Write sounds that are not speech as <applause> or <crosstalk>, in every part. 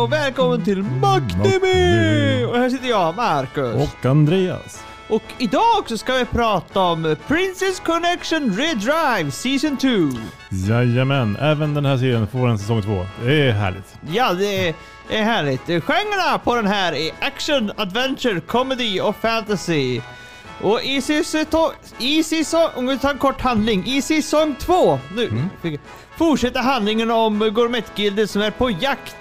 Och välkommen till Magnimi! Och här sitter jag, Marcus. Och Andreas. Och idag så ska vi prata om Princess Connection Redrive Season 2. Jajamän, även den här serien får en säsong två. Det är härligt. Ja, det är, är härligt. Genrerna på den här är action, adventure, comedy och fantasy. Och i säsong... I säsong... Om vi tar en kort handling. I säsong 2 nu fick- fortsätter handlingen om Gourmetgildet som är på jakt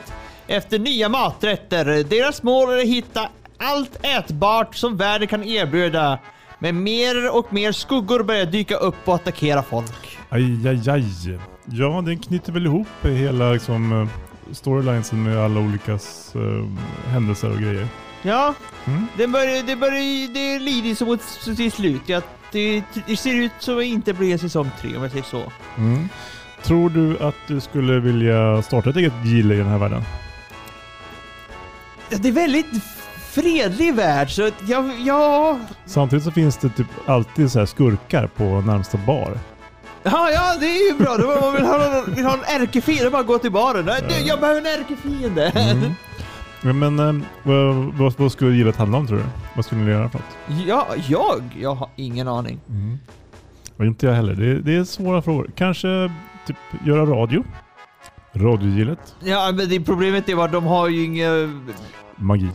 efter nya maträtter. Deras mål är att hitta allt ätbart som världen kan erbjuda. Men mer och mer skuggor börjar dyka upp och attackera folk. Aj, aj, aj. Ja, den knyter väl ihop hela liksom, eh, storylinesen med alla olika eh, händelser och grejer. Ja, Mm. det börjar, det börjar, det lider som mot sitt slut. Ja, det, det ser ut som att det inte blir en säsong tre om jag säger så. Mm. Tror du att du skulle vilja starta ett eget gille i den här världen? Det är väldigt fredlig värld så jag, ja, Samtidigt så finns det typ alltid så här skurkar på närmsta bar. ja, ja, det är ju bra. Då man vill ha, vill ha en ärkefiende, bara gå till baren. Nej, du, Jag behöver en ärkefiende. Mm. Ja, Men eh, vad, vad, vad skulle gillet handla om tror du? Vad skulle ni göra för något? Ja, jag? Jag har ingen aning. Och inte jag heller. Det, det är svåra frågor. Kanske typ göra radio? Radiogillet? Ja, men det problemet är att de har ju inga... Magi.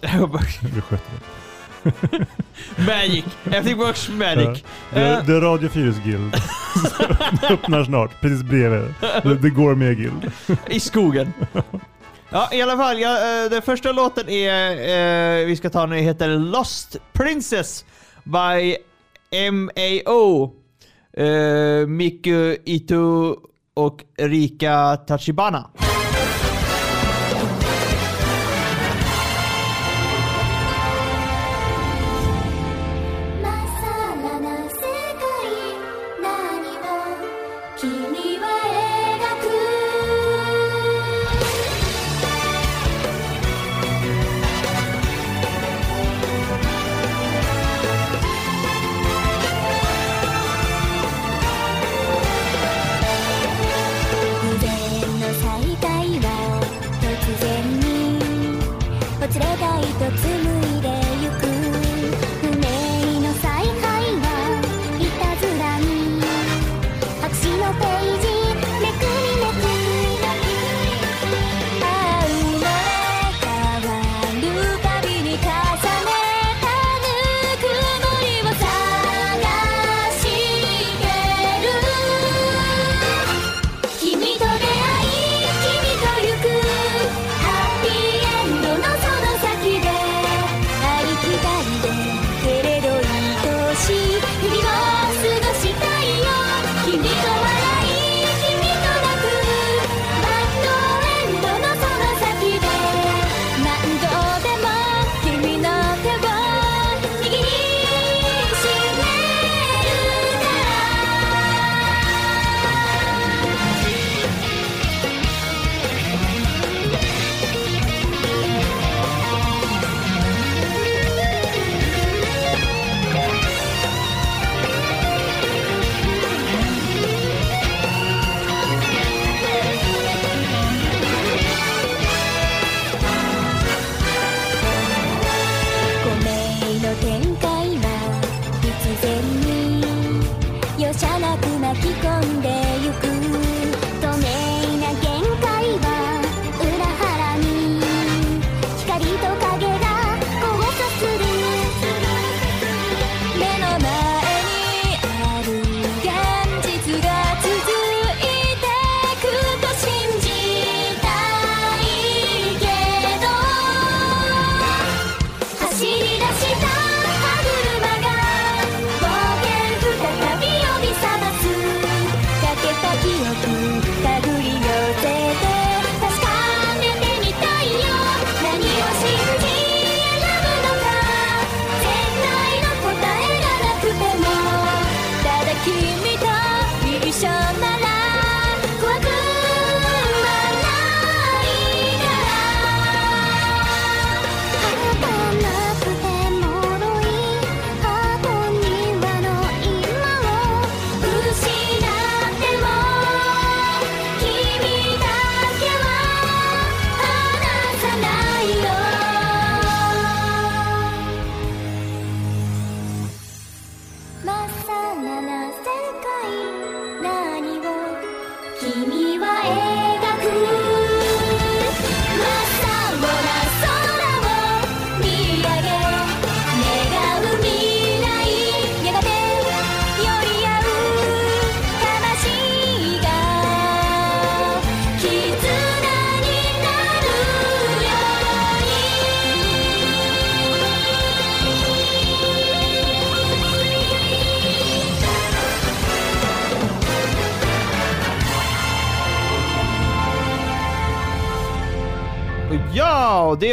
Vi sköter det. Magic. Everything works magic. Ja. The, the Radio Fyrus Guild. öppnar snart, precis bredvid. The, the Gourmet Guild. I skogen. Ja, i alla fall. Ja, eh, den första låten är, eh, vi ska ta nu, heter Lost Princess by M.A.O. Eh, Miku Ito och Rika Tachibana.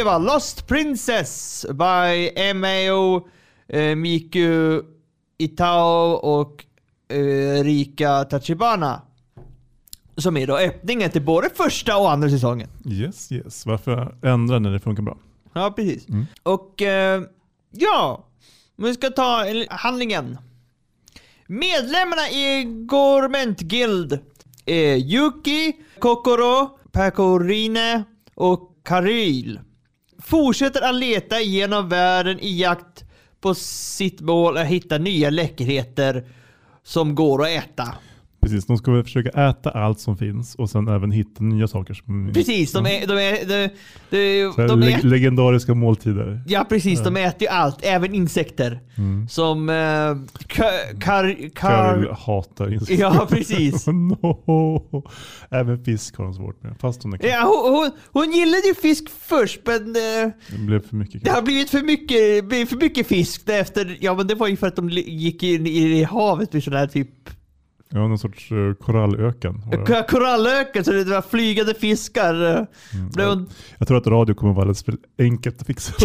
Det var Lost Princess by Mao eh, Miku Itao och eh, Rika Tachibana. Som är då öppningen till både första och andra säsongen. Yes, yes. Varför ändra när det funkar bra? Ja, precis. Mm. Och eh, ja, vi ska ta en- handlingen. Medlemmarna i Gorment Guild är Yuki, Kokoro, Pekorine och Karil. Fortsätter att leta genom världen i jakt på sitt mål att hitta nya läckerheter som går att äta. Precis, de ska väl försöka äta allt som finns och sen även hitta nya saker. Som, Precis, de är... De är, de, de, de le- är legendariska måltider. Ja precis, de äter ju allt, även insekter. Mm. Som eh, ka- kar, Karl kar, hatar insekter. Ja precis. <laughs> no. Även fisk har de svårt med. Fast hon är Ja, hon, hon, hon gillade ju fisk först men eh, Det blev för mycket. det har blivit för mycket, blivit för mycket fisk efter, ja men det var ju för att de gick in i havet med sån här typ Ja, någon sorts uh, korallöken. K- korallöken så det var flygande fiskar. eh, Mm. Hon, Jag tror att radio kommer vara alldeles för enkelt att fixa. <laughs>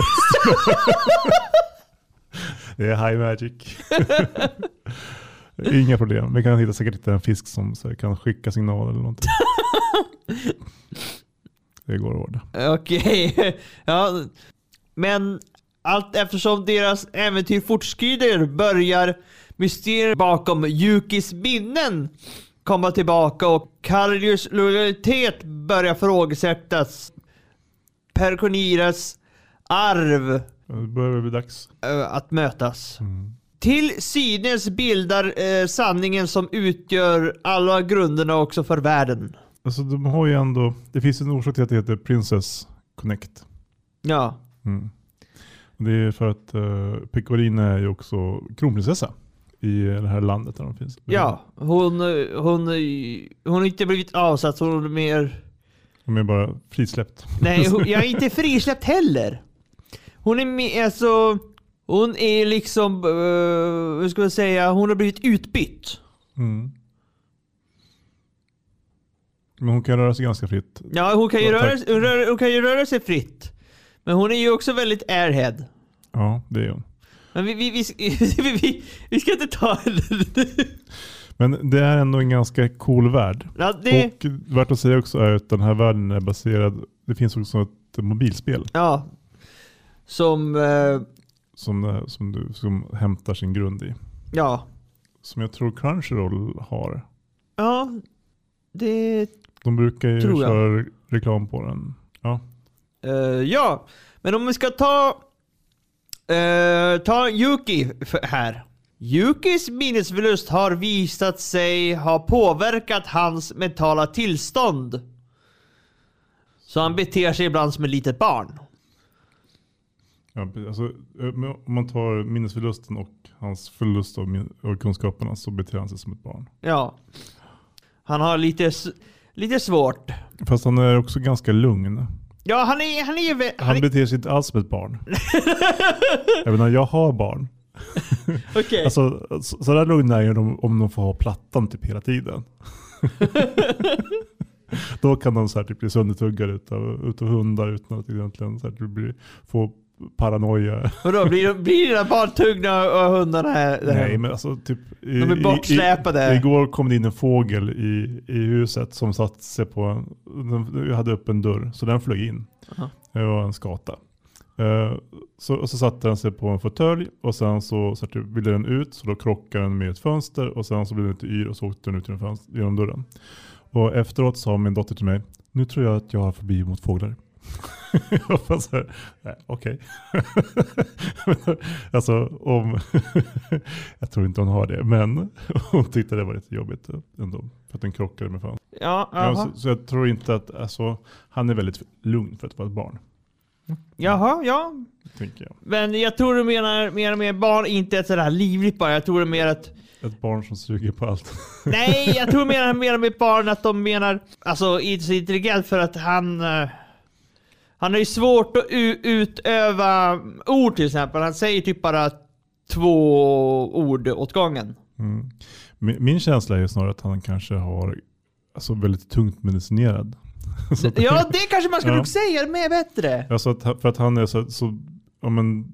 det är high magic. <laughs> Inga problem. Vi kan hitta, säkert hitta en fisk som här, kan skicka signaler eller någonting. <laughs> Det går att ordna. Okej, ja. Men allt eftersom deras äventyr fortskrider börjar mysteriet bakom Yukis minnen komma tillbaka och Karlius lojalitet börjar frågesättas. Perkoniras arv Det börjar bli dags. eh, att mötas. Mm. Till synes bildar eh, sanningen som utgör alla grunderna också för världen. Alltså de har ju ändå, det finns en orsak till att det heter Princess Connect. Ja, Mm. Det är för att uh, Pecorine är ju också kronprinsessa i det här landet där de finns. ja. Hon, eh, hon, eh, hon har inte blivit avsatt, hon är mer... De är bara frisläppt. Nej, hon, jag är inte <laughs> frisläppt heller. Hon är med, alltså... Hon är liksom, uh, hur ska jag säga, hon har blivit utbytt. Mm. Men hon kan röra sig ganska fritt. Ja, hon kan, ju röra, hon, rör, hon kan ju röra sig fritt. Men hon är ju också väldigt airhead. Ja, det är hon. Men vi, vi, vi, <laughs> vi, vi, ska inte ta Men det är ändå en ganska cool värld. ja, det, Och värt att säga också är att den här världen är baserad, det finns också ett mobilspel ja. Som, eh, som, som, du, som hämtar sin grund i. ja. Som jag tror Crunchyroll har. Ja, det De brukar ju köra re- reklam på den. Ja. Eh, ja, men om vi ska ta, eh, ta Yuki här. Yukis minnesförlust har visat sig ha påverkat hans mentala tillstånd. Så han beter sig ibland som ett litet barn. Ja, alltså, eh, om man tar minnesförlusten och hans förlust av, kunskaperna så beter han sig som ett barn. Ja. Han har lite, lite svårt. Fast han är också ganska lugn. Ja, han är, han är, vä- han Han beter sig inte alls som ett barn. jag menar, jag har barn. <laughs> okej. Alltså, så, så där lugna är de om de får ha plattan typ hela tiden. <laughs> Då kan de så här typ bli söndertuggade utav, utav hundar utan att egentligen så här typ bli, få paranoia. Och då blir, blir dina barn tuggna av hundarna här? Nej men alltså typ. I, De är bortsläpade. I, i, igår kom det in en fågel i, i huset som satt sig på en, den hade upp en dörr så den flög in. Aha. Det var en skata. Eh, så, och så satte den sig på en fåtölj och sen så, så det ville den ut så då krockade den med ett fönster och sen så blev den lite yr och så åkte den ut genom, fönster, genom dörren. Och efteråt sa min dotter till mig, nu tror jag att jag har fobi mot fåglar. <laughs> okej. <laughs> alltså om, <laughs> jag tror inte hon har det, men hon tyckte det var lite jobbigt ändå. För att den krockade med fönstret. Ja, Ja, så, så jag tror inte att, alltså, han är väldigt lugn för att vara ett barn. Jaha, ja. Tänker jag. Men jag tror du menar mer och mer barn, inte ett sådär livligt barn. Jag tror det mer att... Ett barn som suger på allt. Nej, jag tror mer, mer och mer barn att de menar... Alltså inte så intelligent för att han... han har ju svårt att utöva ord till exempel. Han säger typ bara två ord åt gången. Mm. Min, känsla är snarare att han kanske har alltså, väldigt tungt medicinerad. <laughs> Ja, det kanske man skulle Ja. säga med bättre. Alltså att, för att han är så, så ja, men,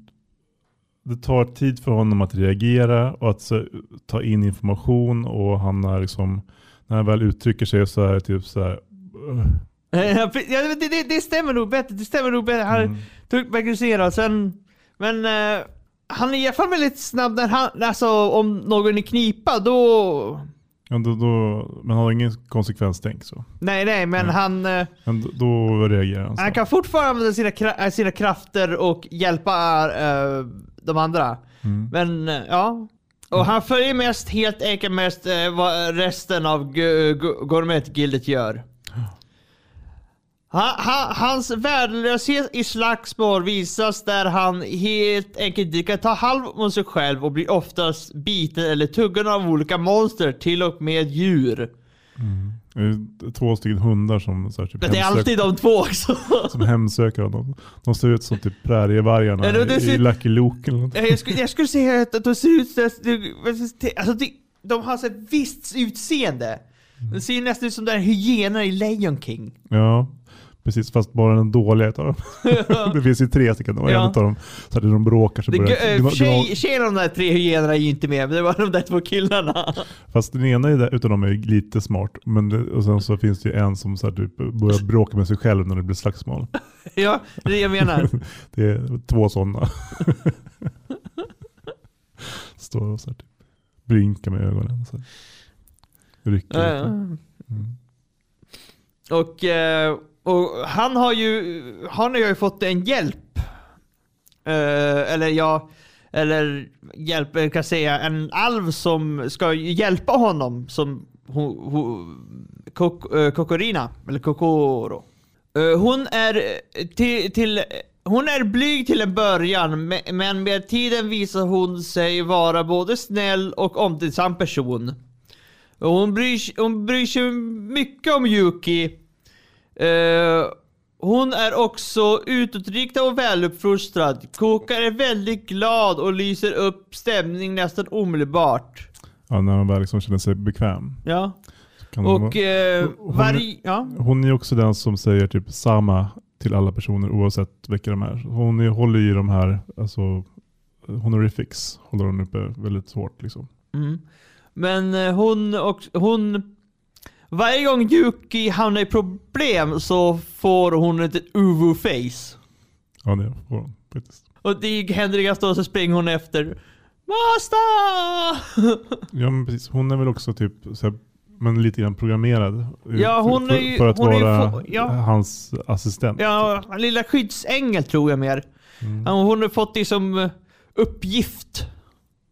det tar tid för honom att reagera och att så, ta in information och han är liksom, när han väl uttrycker sig så är det typ så här. <laughs> Ja, det, det, det stämmer nog bättre. Det stämmer nog bättre. Han Mm. tog verkligen sen Men eh, han är i alla fall väldigt snabb när han, alltså om någon är knipa då... Ja, då, då, men han har ingen konsekvenstänk så. Nej, nej, men Mm. han... eh, Men då, reagerar han så. Han kan fortfarande använda sina, äh, sina krafter och hjälpa eh, de andra. Mm. Men eh, ja. Och han följer mest helt enkelt mest eh, vad resten av Gourmet-gildet gör. Ha, ha, hans värdelöshet i slagsmål visas där han helt enkelt inte kan ta halv om sig själv och blir oftast biten eller tuggen av olika monster, till och med djur. Det är två stycken hundar som, så här, typ Men det är alltid de två också. <laughs> som hemsöker honom. De ser ut som typ prärievargarna Ja, i ser- Lucky Luke eller något. jag, skulle, jag skulle säga att de ser ut så alltså, de, de har så ett visst utseende. De ser nästan ut som den hyenan i Lion King. Ja, precis. Fast bara den dåliga utav dem. <laughs> det finns ju tre stycken och Ja. en utav dem, så att de bråkar så börjar äh, tjej, av de där tre hyenorna är ju inte med, men det var de där två killarna. Fast den ena där- utav dem är lite smart. Men det, och sen så <laughs> finns det ju en som så här, typ, börjar bråka med sig själv när det blir slagsmål. <laughs> ja, det är det jag menar. Det är två sådana. Står och så här, typ, blinkar med ögonen. Så här. Rycker Ja, ja. Mm. Och, eh, och han har ju, han har ju fått en hjälp. Eh, eller ja, eller hjälp, jag kan säga en alv som ska hjälpa honom som ho, ho, kok, eh, Kokorina, eller Kokoro. Eh, hon är till, till hon är blyg till en början, men med tiden visar hon sig vara både snäll och omtänksam person. Och Hon bryr, sig- hon bryr sig mycket om Yuki. Eh, hon är också utåtriktad och väluppfostrad. Koka är väldigt glad och lyser upp stämning nästan omedelbart. Ja, när man väl liksom känner sig bekväm. Ja. Och vara- eh, Hon- varje... Ja. Hon är också den som säger typ samma till alla personer oavsett vilka de är. Hon är, håller i de här, alltså honorifics håller hon uppe väldigt hårt liksom. Mm. Men eh, hon och hon... Varje gång Yuki hamnar i problem så får hon ett uvu-face. Ja det får hon faktiskt. Och det händer inga stå så springer hon efter. Master! <laughs> Ja men precis, hon är väl också typ så här, men lite grann programmerad. Ja, hon för, är ju- för att vara få- ja. hans assistent. ja, lilla skyddsängel tror jag mer. Mm. Hon har fått det som eh, uppgift.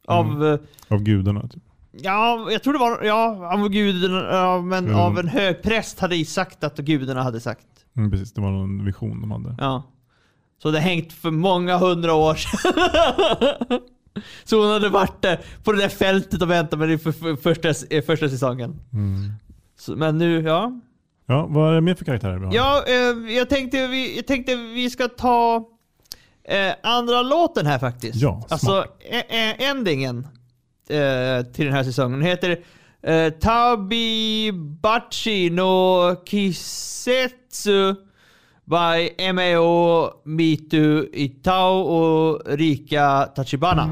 Av, Mm. eh, Av gudarna. Typ. Ja, jag tror det var, ja, av gudarna, ja, men Mm. av en hög präst hade sagt att gudarna hade sagt. Mm, precis, det var någon vision de hade. Ja. Så det hängt för många hundra år sedan. <laughs> Så hon hade varit där på det där fältet och väntat med det för, för första, eh, första säsongen. Mm. Så, men nu, ja. Ja, vad är det mer för karaktärer vi har? Ja, eh, jag, tänkte vi, jag tänkte vi ska ta eh, andra låten här faktiskt. Ja, alltså smart. e- e- endingen eh, Eh, till den här säsongen. Den heter eh, Tabi Bachi no Kisetsu by Mao Mitu Itao och Rika Tachibana.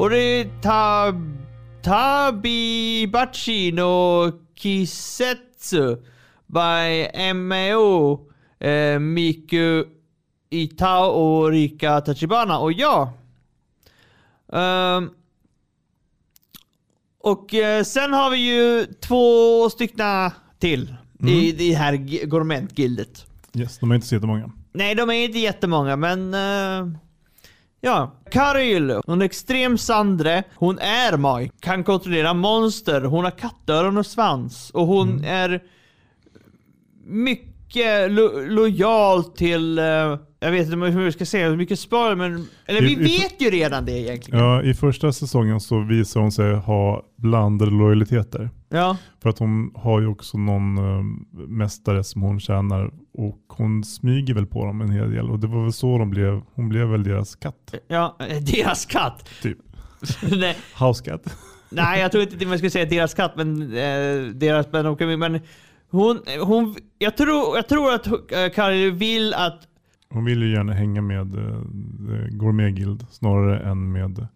Och det är ta, Tabibachi no Kisetsu by MAO eh, Miku Itao och Rika Tachibana och jag. Ehm, och eh, sen har vi ju två styckna till i det här gourmetgildet. Yes, de är inte så jättemånga. Nej, de är inte jättemånga, men... eh, ja. Karyl, hon är extrem sandre. Hon är maj. Kan kontrollera monster. Hon har kattöron och svans. Och hon är mycket lo lojal till... eh, jag vet inte hur jag ska säga, mycket spoiler men... Eller vi I- i- vet ju redan det egentligen. Ja, I första säsongen så visar hon sig ha blandade lojaliteter. Ja. För att hon har ju också någon eh, mästare som hon tjänar och hon smyger väl på dem en hel del. Och det var väl så de blev, hon blev väl deras katt. Ja, eh, deras katt. Typ. <laughs> Nej, House cat. Nej, jag tror inte man skulle säga deras katt, men eh, deras... Men, men hon, hon, jag, tror, jag tror att uh, Kari vill att... Hon vill ju gärna hänga med uh, Gourmet Guild snarare än med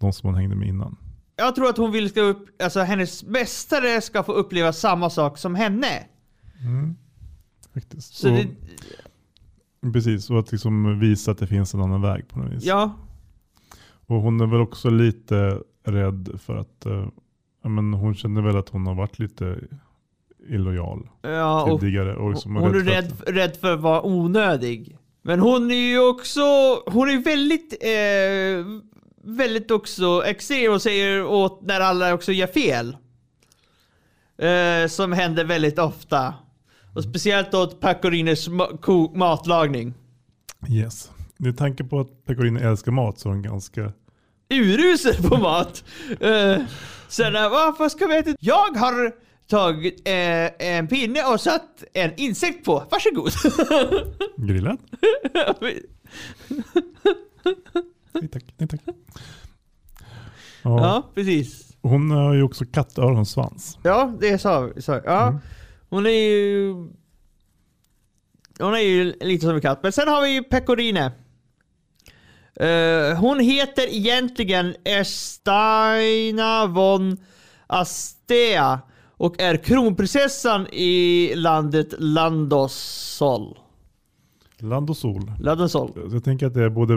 de som hon hängde med innan. Jag tror att hon vill ska upp, alltså hennes mästare ska få uppleva samma sak som henne. Faktiskt. Så och, det, Precis, och att liksom visa att det finns en annan väg på något vis. ja, Och hon är väl också lite rädd för att ja, men hon känner väl att hon har varit lite illojal ja och tidigare. Och liksom hon är för rädd, att- rädd för att vara onödig. Men hon är ju också, hon är väldigt, eh, väldigt också och säger åt när alla också gör fel. Eh, som händer väldigt ofta. Och speciellt åt Pecorines ma- matlagning. Yes. Med tanke på att Pecorino älskar mat så är hon ganska... urusel på mat. Uh, sen, uh, varför ska vi äta? Jag har tagit eh, en pinne och satt en insekt på. Varsågod. Grillad? <laughs> Nej tack. Nej, tack. Ja. ja, precis. Hon har ju också kattöronssvans. Ja, det sa vi. Ja. Hon är ju... Hon är ju lite som en katt. Men sen har vi ju Pecorine. Eh, hon heter egentligen Estaina von Astea och är kronprinsessan i landet Landosol. Landosol. Så jag tänker att det är både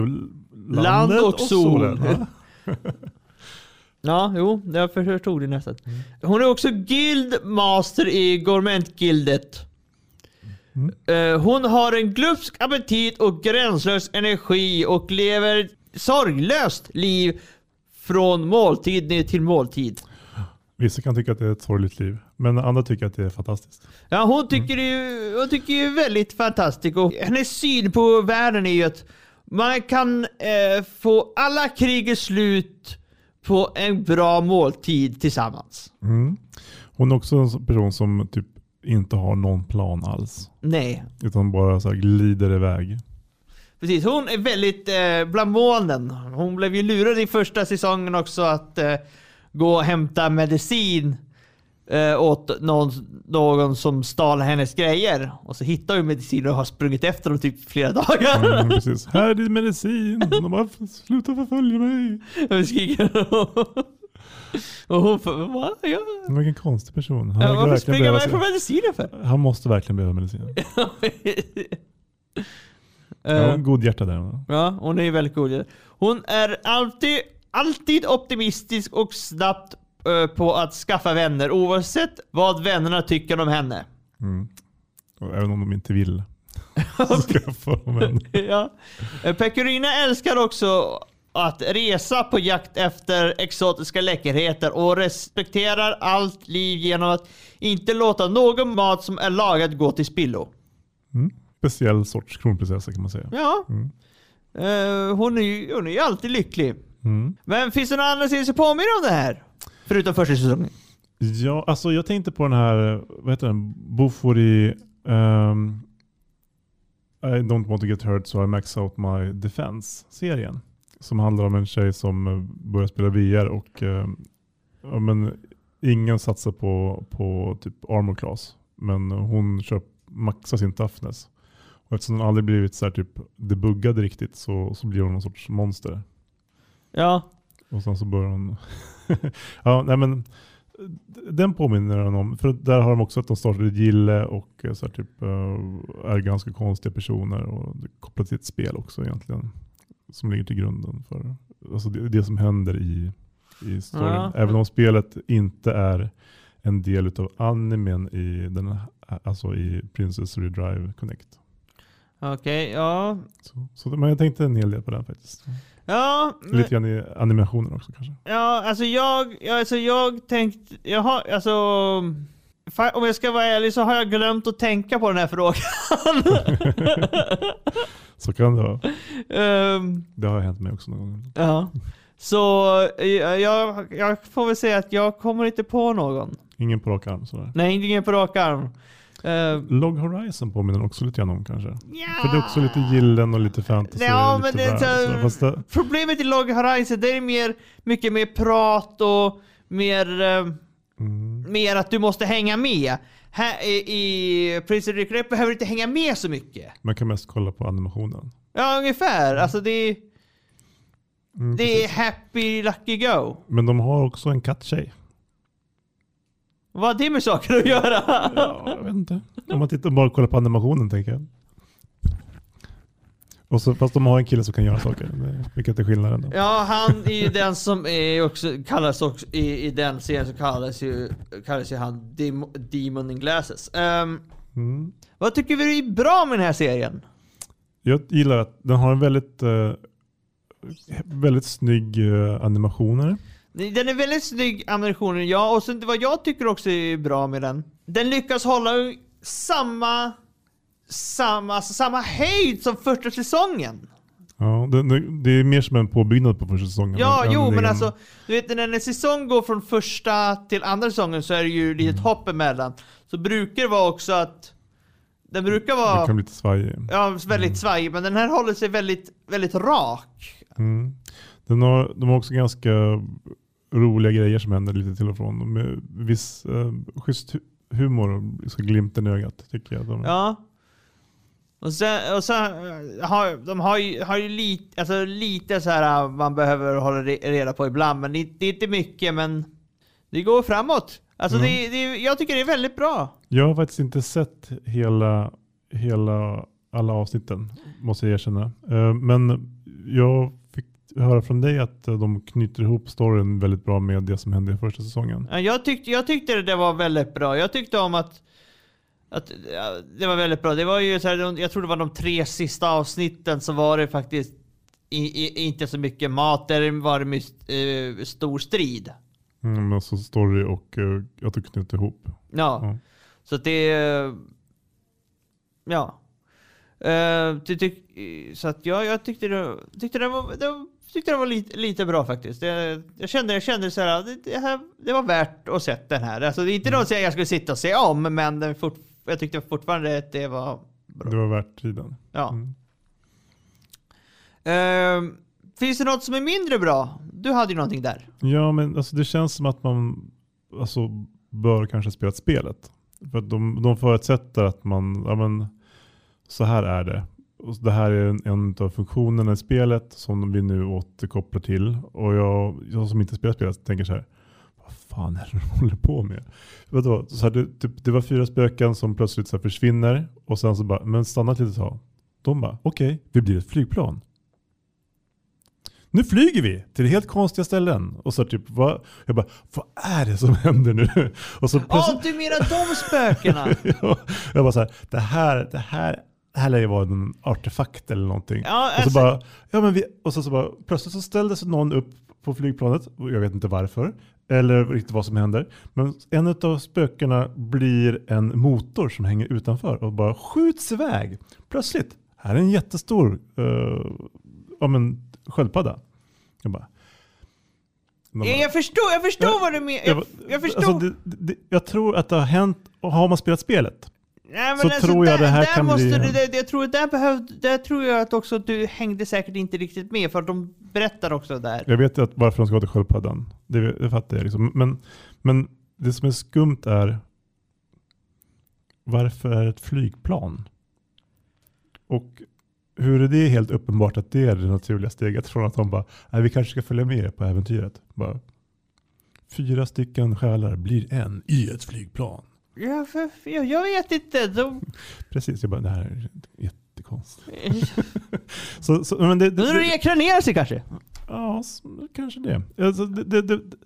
Land och sol. solen. <laughs> Ja. Jo, jag förstod det nästan. Hon är också guildmaster i Gourmetgildet. Eh, hon har en glupsk aptit och gränslös energi och lever sorglöst liv från måltid ner till måltid. Vissa kan tycka att det är ett sorgligt liv. Men andra tycker att det är fantastiskt. Ja, hon tycker ju hon tycker ju väldigt fantastiskt och hennes syn på världen är ju att man kan eh, få alla krigets slut på en bra måltid tillsammans. Mm. Hon är också en person som typ inte har någon plan alls. Nej, Utan bara så här glider iväg. Precis, hon är väldigt eh, bland molnen. Hon blev ju lurad i första säsongen också att eh, gå och hämta medicin eh, åt någon, någon som stal hennes grejer. Och så hittar hon medicin och har sprungit efter dem typ flera <laughs> dagar. Mm, precis. Här är din medicin. De bara, sluta förfölja mig. Och skriker <laughs> Och hon va? Ja. Vilken konstig person. Han, Ja, varför springer man ifrån sig- medicinen för? han måste verkligen behöva medicin. <laughs> Ja, Eh, en god hjärta där. Ja, hon är väldigt god. Hon är alltid, alltid optimistisk och snabbt på att skaffa vänner oavsett vad vännerna tycker om henne. Mm. Även om de inte vill. Skaffa dem en. ja. Eh, Pecorina älskar också att resa på jakt efter exotiska läckerheter och respekterar allt liv genom att inte låta någon mat som är lagad gå till spillo. Mm. Speciell sorts kronprinsessa kan man säga. Ja. Mm. Eh, hon, är ju, hon är ju alltid lycklig. Mm. Men finns det andra serier som påminner om det här? Förutom första säsongen. Ja, alltså jag tänkte på den här, vad heter den? Bofori... ehm, I don't want to get hurt so I max out my defense-serien. Som handlar om en tjej som eh, börjar spela VR och ja, men, ingen satsar på, på typ armor class. Men hon köp, maxar sin toughness. Och eftersom hon aldrig blivit så här typ debuggad riktigt så, så blir hon någon sorts monster. Ja. Och sen så börjar hon... <laughs> ja, nej men den påminner den om. För där har de också att de startade gille och eh, så här, typ, eh, är ganska konstiga personer och kopplat till ett spel också egentligen. Som ligger till grunden för alltså det, det som händer i, i storyn. Ja. Även om spelet inte är en del av animen i, den, alltså i Princess Redrive Connect. Okej, ja. Så, så, men jag tänkte en hel del på den faktiskt. Ja, Lite grann i animationen också kanske. Ja, alltså jag, ja, alltså jag tänkt, jag har, alltså, om jag ska vara ärlig så har jag glömt att tänka på den här frågan. <laughs> Så kan det vara. Ehm, Det har hänt mig också någon gång. ja. Så jag, jag får väl säga att jag kommer inte på någon. Ingen på rak arm sådär. Nej, ingen på rak arm. Ehm, Log Horizon påminner också lite grann om kanske. ja. För det är också lite gillen och lite fantasy. Ja, lite men det är så- det, Problemet i Log Horizon, det är mer, mycket mer prat och mer, eh, mm, mer att du måste hänga med. Här i, Prince of Recreate behöver du inte hänga med så mycket. man kan mest kolla på animationen. Ja, ungefär. Alltså det, Mm, det är happy lucky go. Men de har också en katttjej. Vad har det med saker att göra? Ja, jag vet inte. Om man tittar bara kollar på animationen tänker jag. Och så, fast de har en kille som kan göra saker. Vilket är skillnaden då. Ja, han är ju den som är också, kallas också, i, i den serien så kallas ju, kallas ju han Dem, Demon in Glasses. Ehm, Mm. vad tycker vi är bra med den här serien? Jag gillar att den har en väldigt, eh, väldigt snygg eh, animationer. Den är väldigt snygg animationen, ja, och sen vad jag tycker också är bra med den. Den lyckas hålla samma, samma, alltså samma höjd som första säsongen. Ja, det, det, det är mer som en påbyggnad på första säsongen. Ja, jo, en men egen- alltså, du vet när en säsong går från första till andra säsongen så är det ju lite Mm. hopp emellan. Så brukar det vara också att den brukar Det vara kan bli lite svajig. ja, väldigt svajig, men den här håller sig väldigt, väldigt rak. Mm. Den har, de har också ganska roliga grejer som händer lite till och från. Med viss eh, schysst hu- humor och så glimten i ögat tycker jag. De, Ja. Och sen, och sen eh, har, de har ju, har ju lite, alltså lite så här uh, man behöver hålla re- reda på ibland, men det, det är inte mycket, men det går framåt. Alltså Mm. det, det, jag tycker det är väldigt bra. Jag har faktiskt inte sett hela, hela alla avsnitten måste jag erkänna. Eh, Men jag höra från dig att eh, de knyter ihop storyn väldigt bra med det som hände i första säsongen. Ja, Jag tyckte, jag tyckte det var väldigt bra. Jag tyckte om att, att det var väldigt bra. Det var ju så här, jag tror det var de tre sista avsnitten så var det faktiskt i, i, inte så mycket mat. Där var det mycket, eh, stor strid. Mm, men så story och eh, att de knyter ihop. Ja. Ja. Så att det... Ja. Eh, det tyck, så att ja, jag tyckte det, tyckte det var, det var, tyckte det var lite, lite bra faktiskt. Jag, jag kände, jag kände så här, det, det, här, det var värt att se den här. Alltså, det är inte något jag skulle sitta och se om, men den fort, jag tyckte fortfarande att det var bra. Det var värt tiden. Ja. Mm. Eh, finns det något som är mindre bra? Du hade ju någonting där. Ja, men alltså, det känns som att man alltså, bör kanske spela spelet. För de, de förutsätter att man, ja men så här är det. Och det här är en, en av funktionerna i spelet som vi nu återkopplar till. Och jag, jag som inte spelar spelet tänker så här, vad fan är det de <laughs> håller på med? Vadå? Så här, det, typ, det var fyra spöken som plötsligt så försvinner och sen så bara, men stanna ett litet tag. De bara, okej, vi blir ett flygplan. Nu flyger vi till helt konstiga ställen. Och så typ, vad, jag bara, vad är det som händer nu? <laughs> Och så plötsligt, du menar de spökena? <laughs> Ja, jag bara så här, det här, det här, det här lär ju vara en artefakt eller någonting. Ja, och så bara, ja men vi, och så, så bara, plötsligt så ställde sig någon upp på flygplanet, och jag vet inte varför, eller riktigt vad som händer. Men en av spökena blir en motor som hänger utanför och bara skjuts iväg. Plötsligt, här är en jättestor uh, ja, men, sköldpadda. Jag bara, Ja, jag förstår, jag förstår Ja, vad du menar. jag, Jag, jag förstår. alltså, det, det, jag tror att det har hänt, och har man spelat spelet, Nej, så tror jag där, det här kan måste bli- Du, det, jag tror, där, behövde, där tror jag att också du hängde säkert inte riktigt med, för att de berättar också där. Jag vet att varför de ska till sköldpaddan. Det, det fattar jag. Liksom. Men, men det som är skumt är varför är det ett flygplan? Och hur är det helt uppenbart att det är det naturliga steget från att de bara, nej vi kanske ska följa med er på äventyret. Bara, fyra stycken själar blir en i ett flygplan. Ja, för, jag, jag vet inte. De, Precis, jag bara, det här är jättekonstigt. <laughs> Så, så, men det, de det, det, reinkarnerar sig kanske. ja, kanske det. Alltså, det, det, det.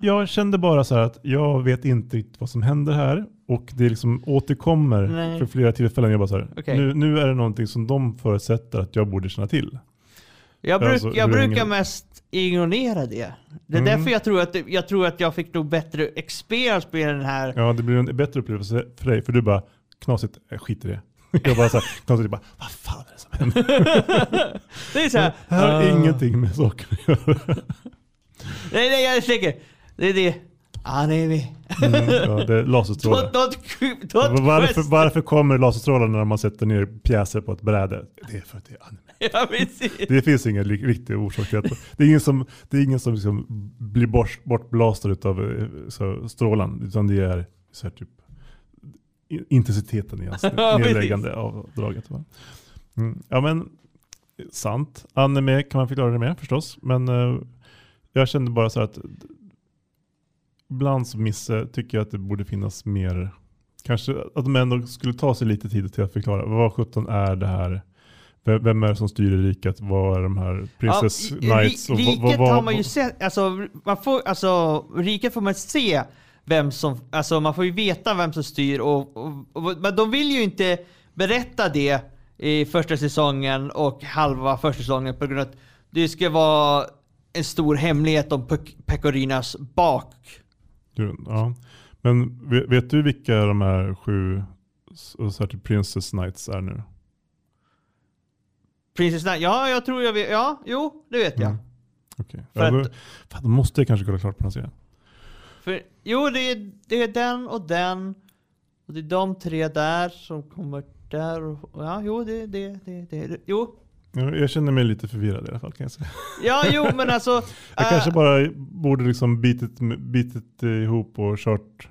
Jag kände bara så här att jag vet inte riktigt vad som händer här. Och det liksom återkommer Nej. för flera tillfällen. Jag bara så här, Okej. nu, nu är det någonting som de förutsätter att jag borde känna till. Jag, bruk, Alltså, jag brukar mest ignorera det. Det är Mm. därför jag tror, att, jag tror att jag fick nog bättre experience med den här. Ja, det blir en bättre upplevelse för dig. För du bara, knasigt, äh, skit i det. <laughs> Jag bara så här, knasigt, bara, vad fan är det som händer? <laughs> Det är så här. Det här har ah. ingenting med saker att göra. Nej, nej, jag tänker. Det är det. Anime. Mm, ja, det är laserstrålar. Don't, don't, don't Varför, varför kommer laserstrålar när man sätter ner pjäser på ett bräde? Det är för att det är anime. <laughs> Ja. Det finns ingen ri- riktig orsak till detta. Det är ingen som, det är ingen som liksom blir bort, bortblastad av så, strålan. Utan det är så här typ intensiteten i hans <laughs> Ja, nedläggande av draget. Va? Mm. Ja men, sant. Anime kan man förklara det med förstås. Men eh, jag kände bara så här att ibland så missar, tycker jag att det borde finnas mer, kanske att de ändå skulle ta sig lite tid till att förklara vad sjutton är det här? Vem, är det som styr riket? Vad är de här Princess Ja, Knights? och vad- riket vad- har man ju vad- sett, alltså, man får, alltså riket får man se vem som, alltså man får ju veta vem som styr och, och, och men de vill ju inte berätta det i första säsongen och halva första säsongen på grund av att det ska vara en stor hemlighet om Pekorinas bak. Du, ja. Men vet, vet du vilka de här sju s- så här, typ Princess Knights är nu? Princess Knight, ja jag tror jag vet, ja, jo det vet jag. Mm. Okej. För Ja, då, fan, då måste jag kanske kolla klart på den här serien. För, jo det är, det är den och den och det är de tre där som kommer där och, ja jo det, det, det, det, det jo. Ja, Jag känner mig lite förvirrad i alla fall kan jag säga. Ja jo men alltså. Jag äh, kanske bara borde liksom bitit, bitit ihop och kört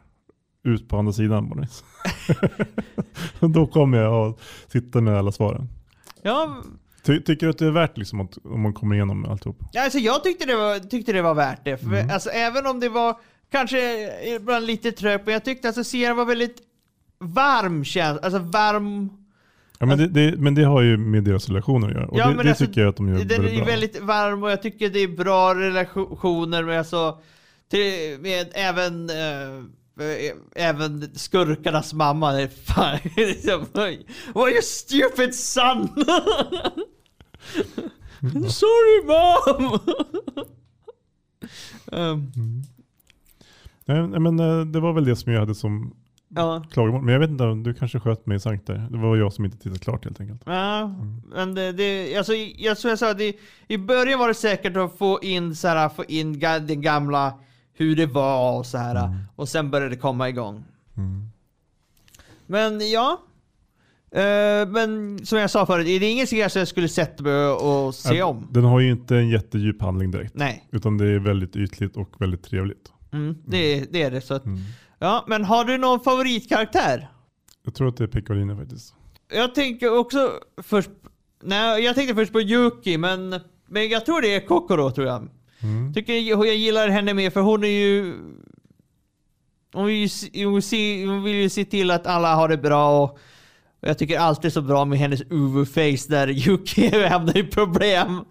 ut på andra sidan. <laughs> Då kommer jag att sitta med alla svaren. Ja, Ty, tycker du att det är värt liksom att, om man kommer igenom alltihop? ja, alltså jag tyckte det var, tyckte det var värt det. För, Mm. alltså, även om det var kanske ibland lite trögt, men jag tyckte alltså serien var väldigt varm alltså varm. Ja, men, det, det, men det har ju med deras relationer att göra. Och Ja, det, men det alltså, tycker jag att de gör Den är bra. väldigt varm och jag tycker det är bra relationer med, alltså, till, med även äh, Även skurkarnas mamma, det är fan <laughs> liksom, What you stupid son! <laughs> Sorry mom! um, Nej, nej, men eh, det var väl det som jag hade som ja, klagomål. Men jag vet inte, du kanske sköt mig i sank där. Det var jag som inte tittade klart helt enkelt. ja, men det, det alltså, jag, som jag sa, det, i början var det säkert att få in, så här, få in det gamla, hur det var och så här. Och sen började det komma igång. Mm. Men ja. Eh, men som jag sa förut, det är ingen serie som jag skulle sätta mig och se Ja, om. Den har ju inte en jättedjup handling direkt. Nej, Utan det är väldigt ytligt och väldigt trevligt. mm, det, det är det. Så att, Mm. Ja, men har du någon favoritkaraktär? Jag tror att det är Piccolini faktiskt. Jag tänker också först... Nej, jag tänkte först på Yuki, men, men jag tror det är Kokoro tror jag. Mm. Tycker jag, jag gillar henne mer för hon är ju... Hon vill ju, hon, se, hon vill ju se till att alla har det bra och, jag tycker alltid så bra med hennes Uvu-face där Yuki <laughs> hamnar i problem.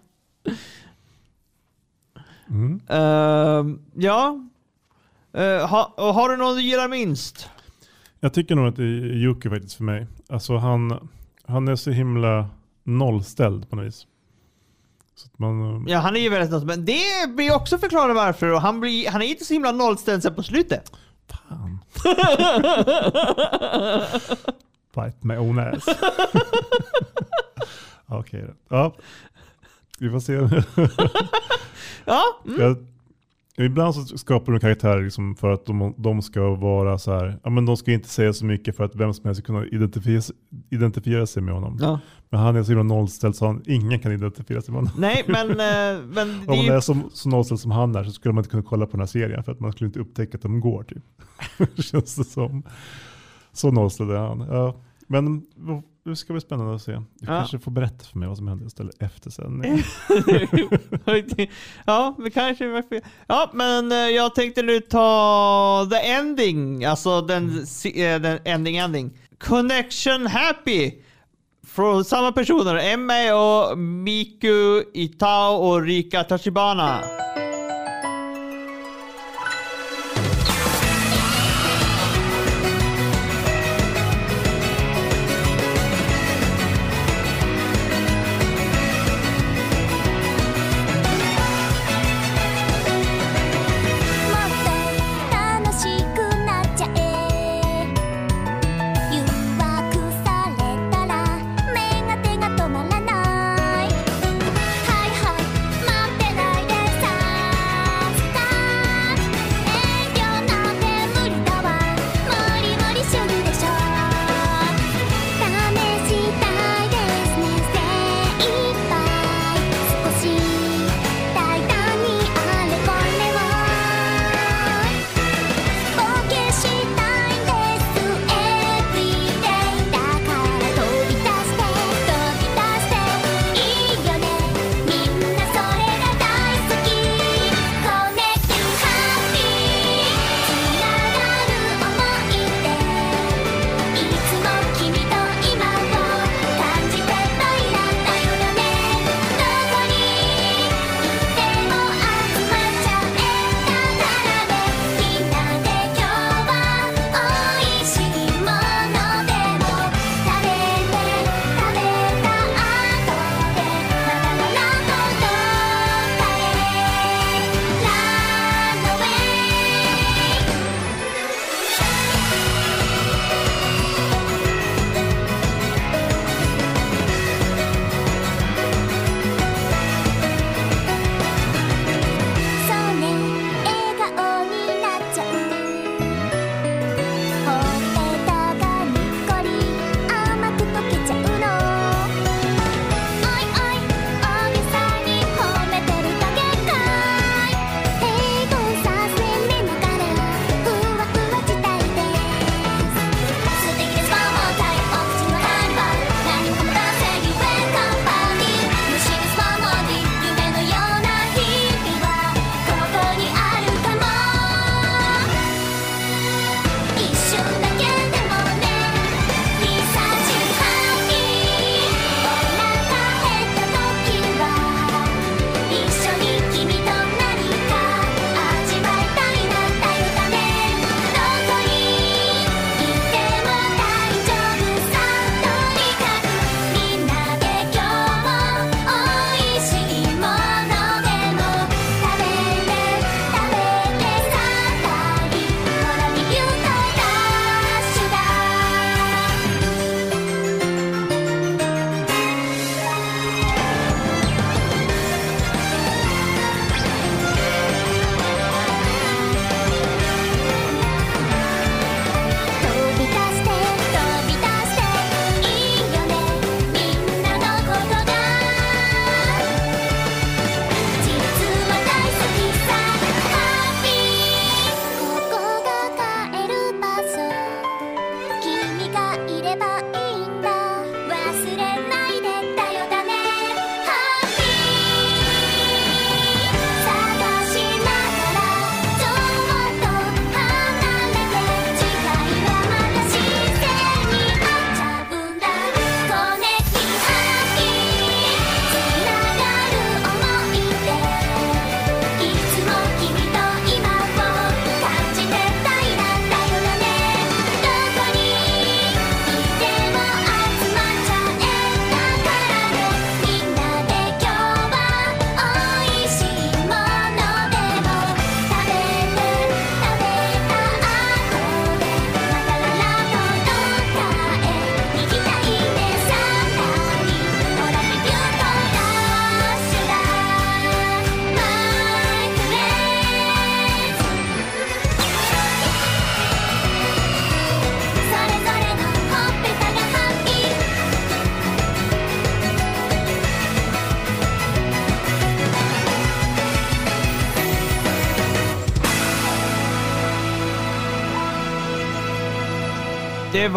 Mm. Ehm, ja. Eh, ha, har du någon du gillar minst? Jag tycker nog att det är Yuki faktiskt för mig. Alltså han, han är så himla nollställd på något vis. Man, eh, Ja, han är ju väldigt något, men det blir också förklarat varför och han, blir, han är inte så himla nollställd sen på slutet. Fan. Bite my own ass. <laughs> Okej då. Ja. Vi får se. Ja, mm. Jag, ibland så skapar de karaktärer liksom för att de, de ska vara så här. Ja, men de ska inte säga så mycket för att vem som helst ska kunna identifiera, identifiera sig med honom. ja. Men han är så himla nollställd så han, ingen kan identifiera sig med honom. Nej, men, <laughs> eh, men det Om är man är så, så nollställd som han är så skulle man inte kunna kolla på den här serien för att man skulle inte upptäcka att de går typ. <laughs> Känns det som. Så nollställd är han. Ja. Men det ska bli spännande att se. Du Ja. kanske får berätta för mig vad som hände istället efter sändning. <laughs> ja, vi kanske... Ja, men eh, jag tänkte nu ta the ending. Alltså den, si- eh, den ending ending. Connection Happy. Från samma personer. Emma och Miku Itao och Rika Tachibana.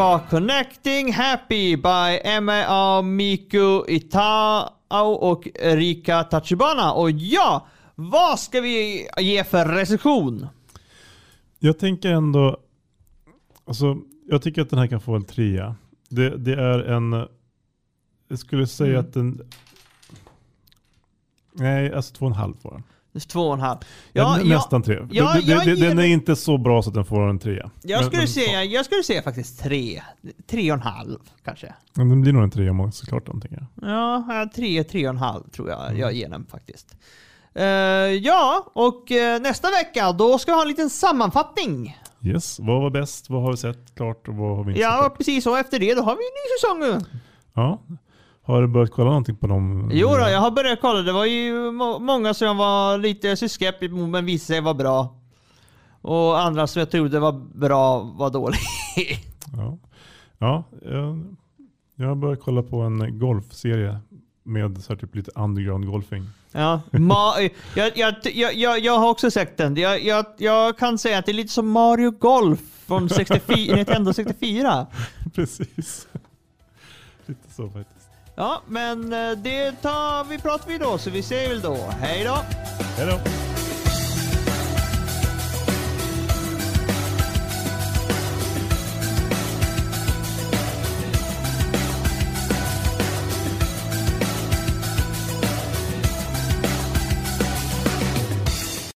Var Connecting Happy by Emma Miku Itao och Rika Tachibana. Och ja, vad ska vi ge för recension? Jag tänker ändå, alltså, jag tycker att den här kan få en trea. Det, det är en, jag skulle säga Mm. att den, nej alltså två och en halv var den. Två och en halv. Ja, Ja, nästan tre. ja, det, det, den är inte så bra så att den får en trea. jag, skulle men- säga, jag skulle säga faktiskt tre. Tre och en halv kanske. Men den blir nog en trea om såklart den tänker jag. Ja, tre, tre och en halv tror jag Mm. jag ger den faktiskt. Eh, ja, och eh, nästa vecka då ska vi ha en liten sammanfattning. Yes, vad var bäst? Vad har vi sett klart och vad har vi inte sett Ja, klart? precis. Och efter det då har vi en ny säsong. Ja. Har du börjat kolla någonting på dem? Jo då, jag har börjat kolla. Det var ju må- många som jag var lite skeptisk mot men visade sig vara bra. Och andra som jag trodde var bra var dåliga. <laughs> Ja, ja jag, jag har börjat kolla på en golfserie med så typ lite underground golfing. Ja, Ma- jag, jag, jag, jag, jag har också sett den. Jag, jag, jag kan säga att det är lite som Mario Golf från 64, <laughs> Nintendo 64. Precis. lite så faktiskt. Ja, men eh, det tar vi pratar vi då, så vi säger väl då. Hej då! Hej då!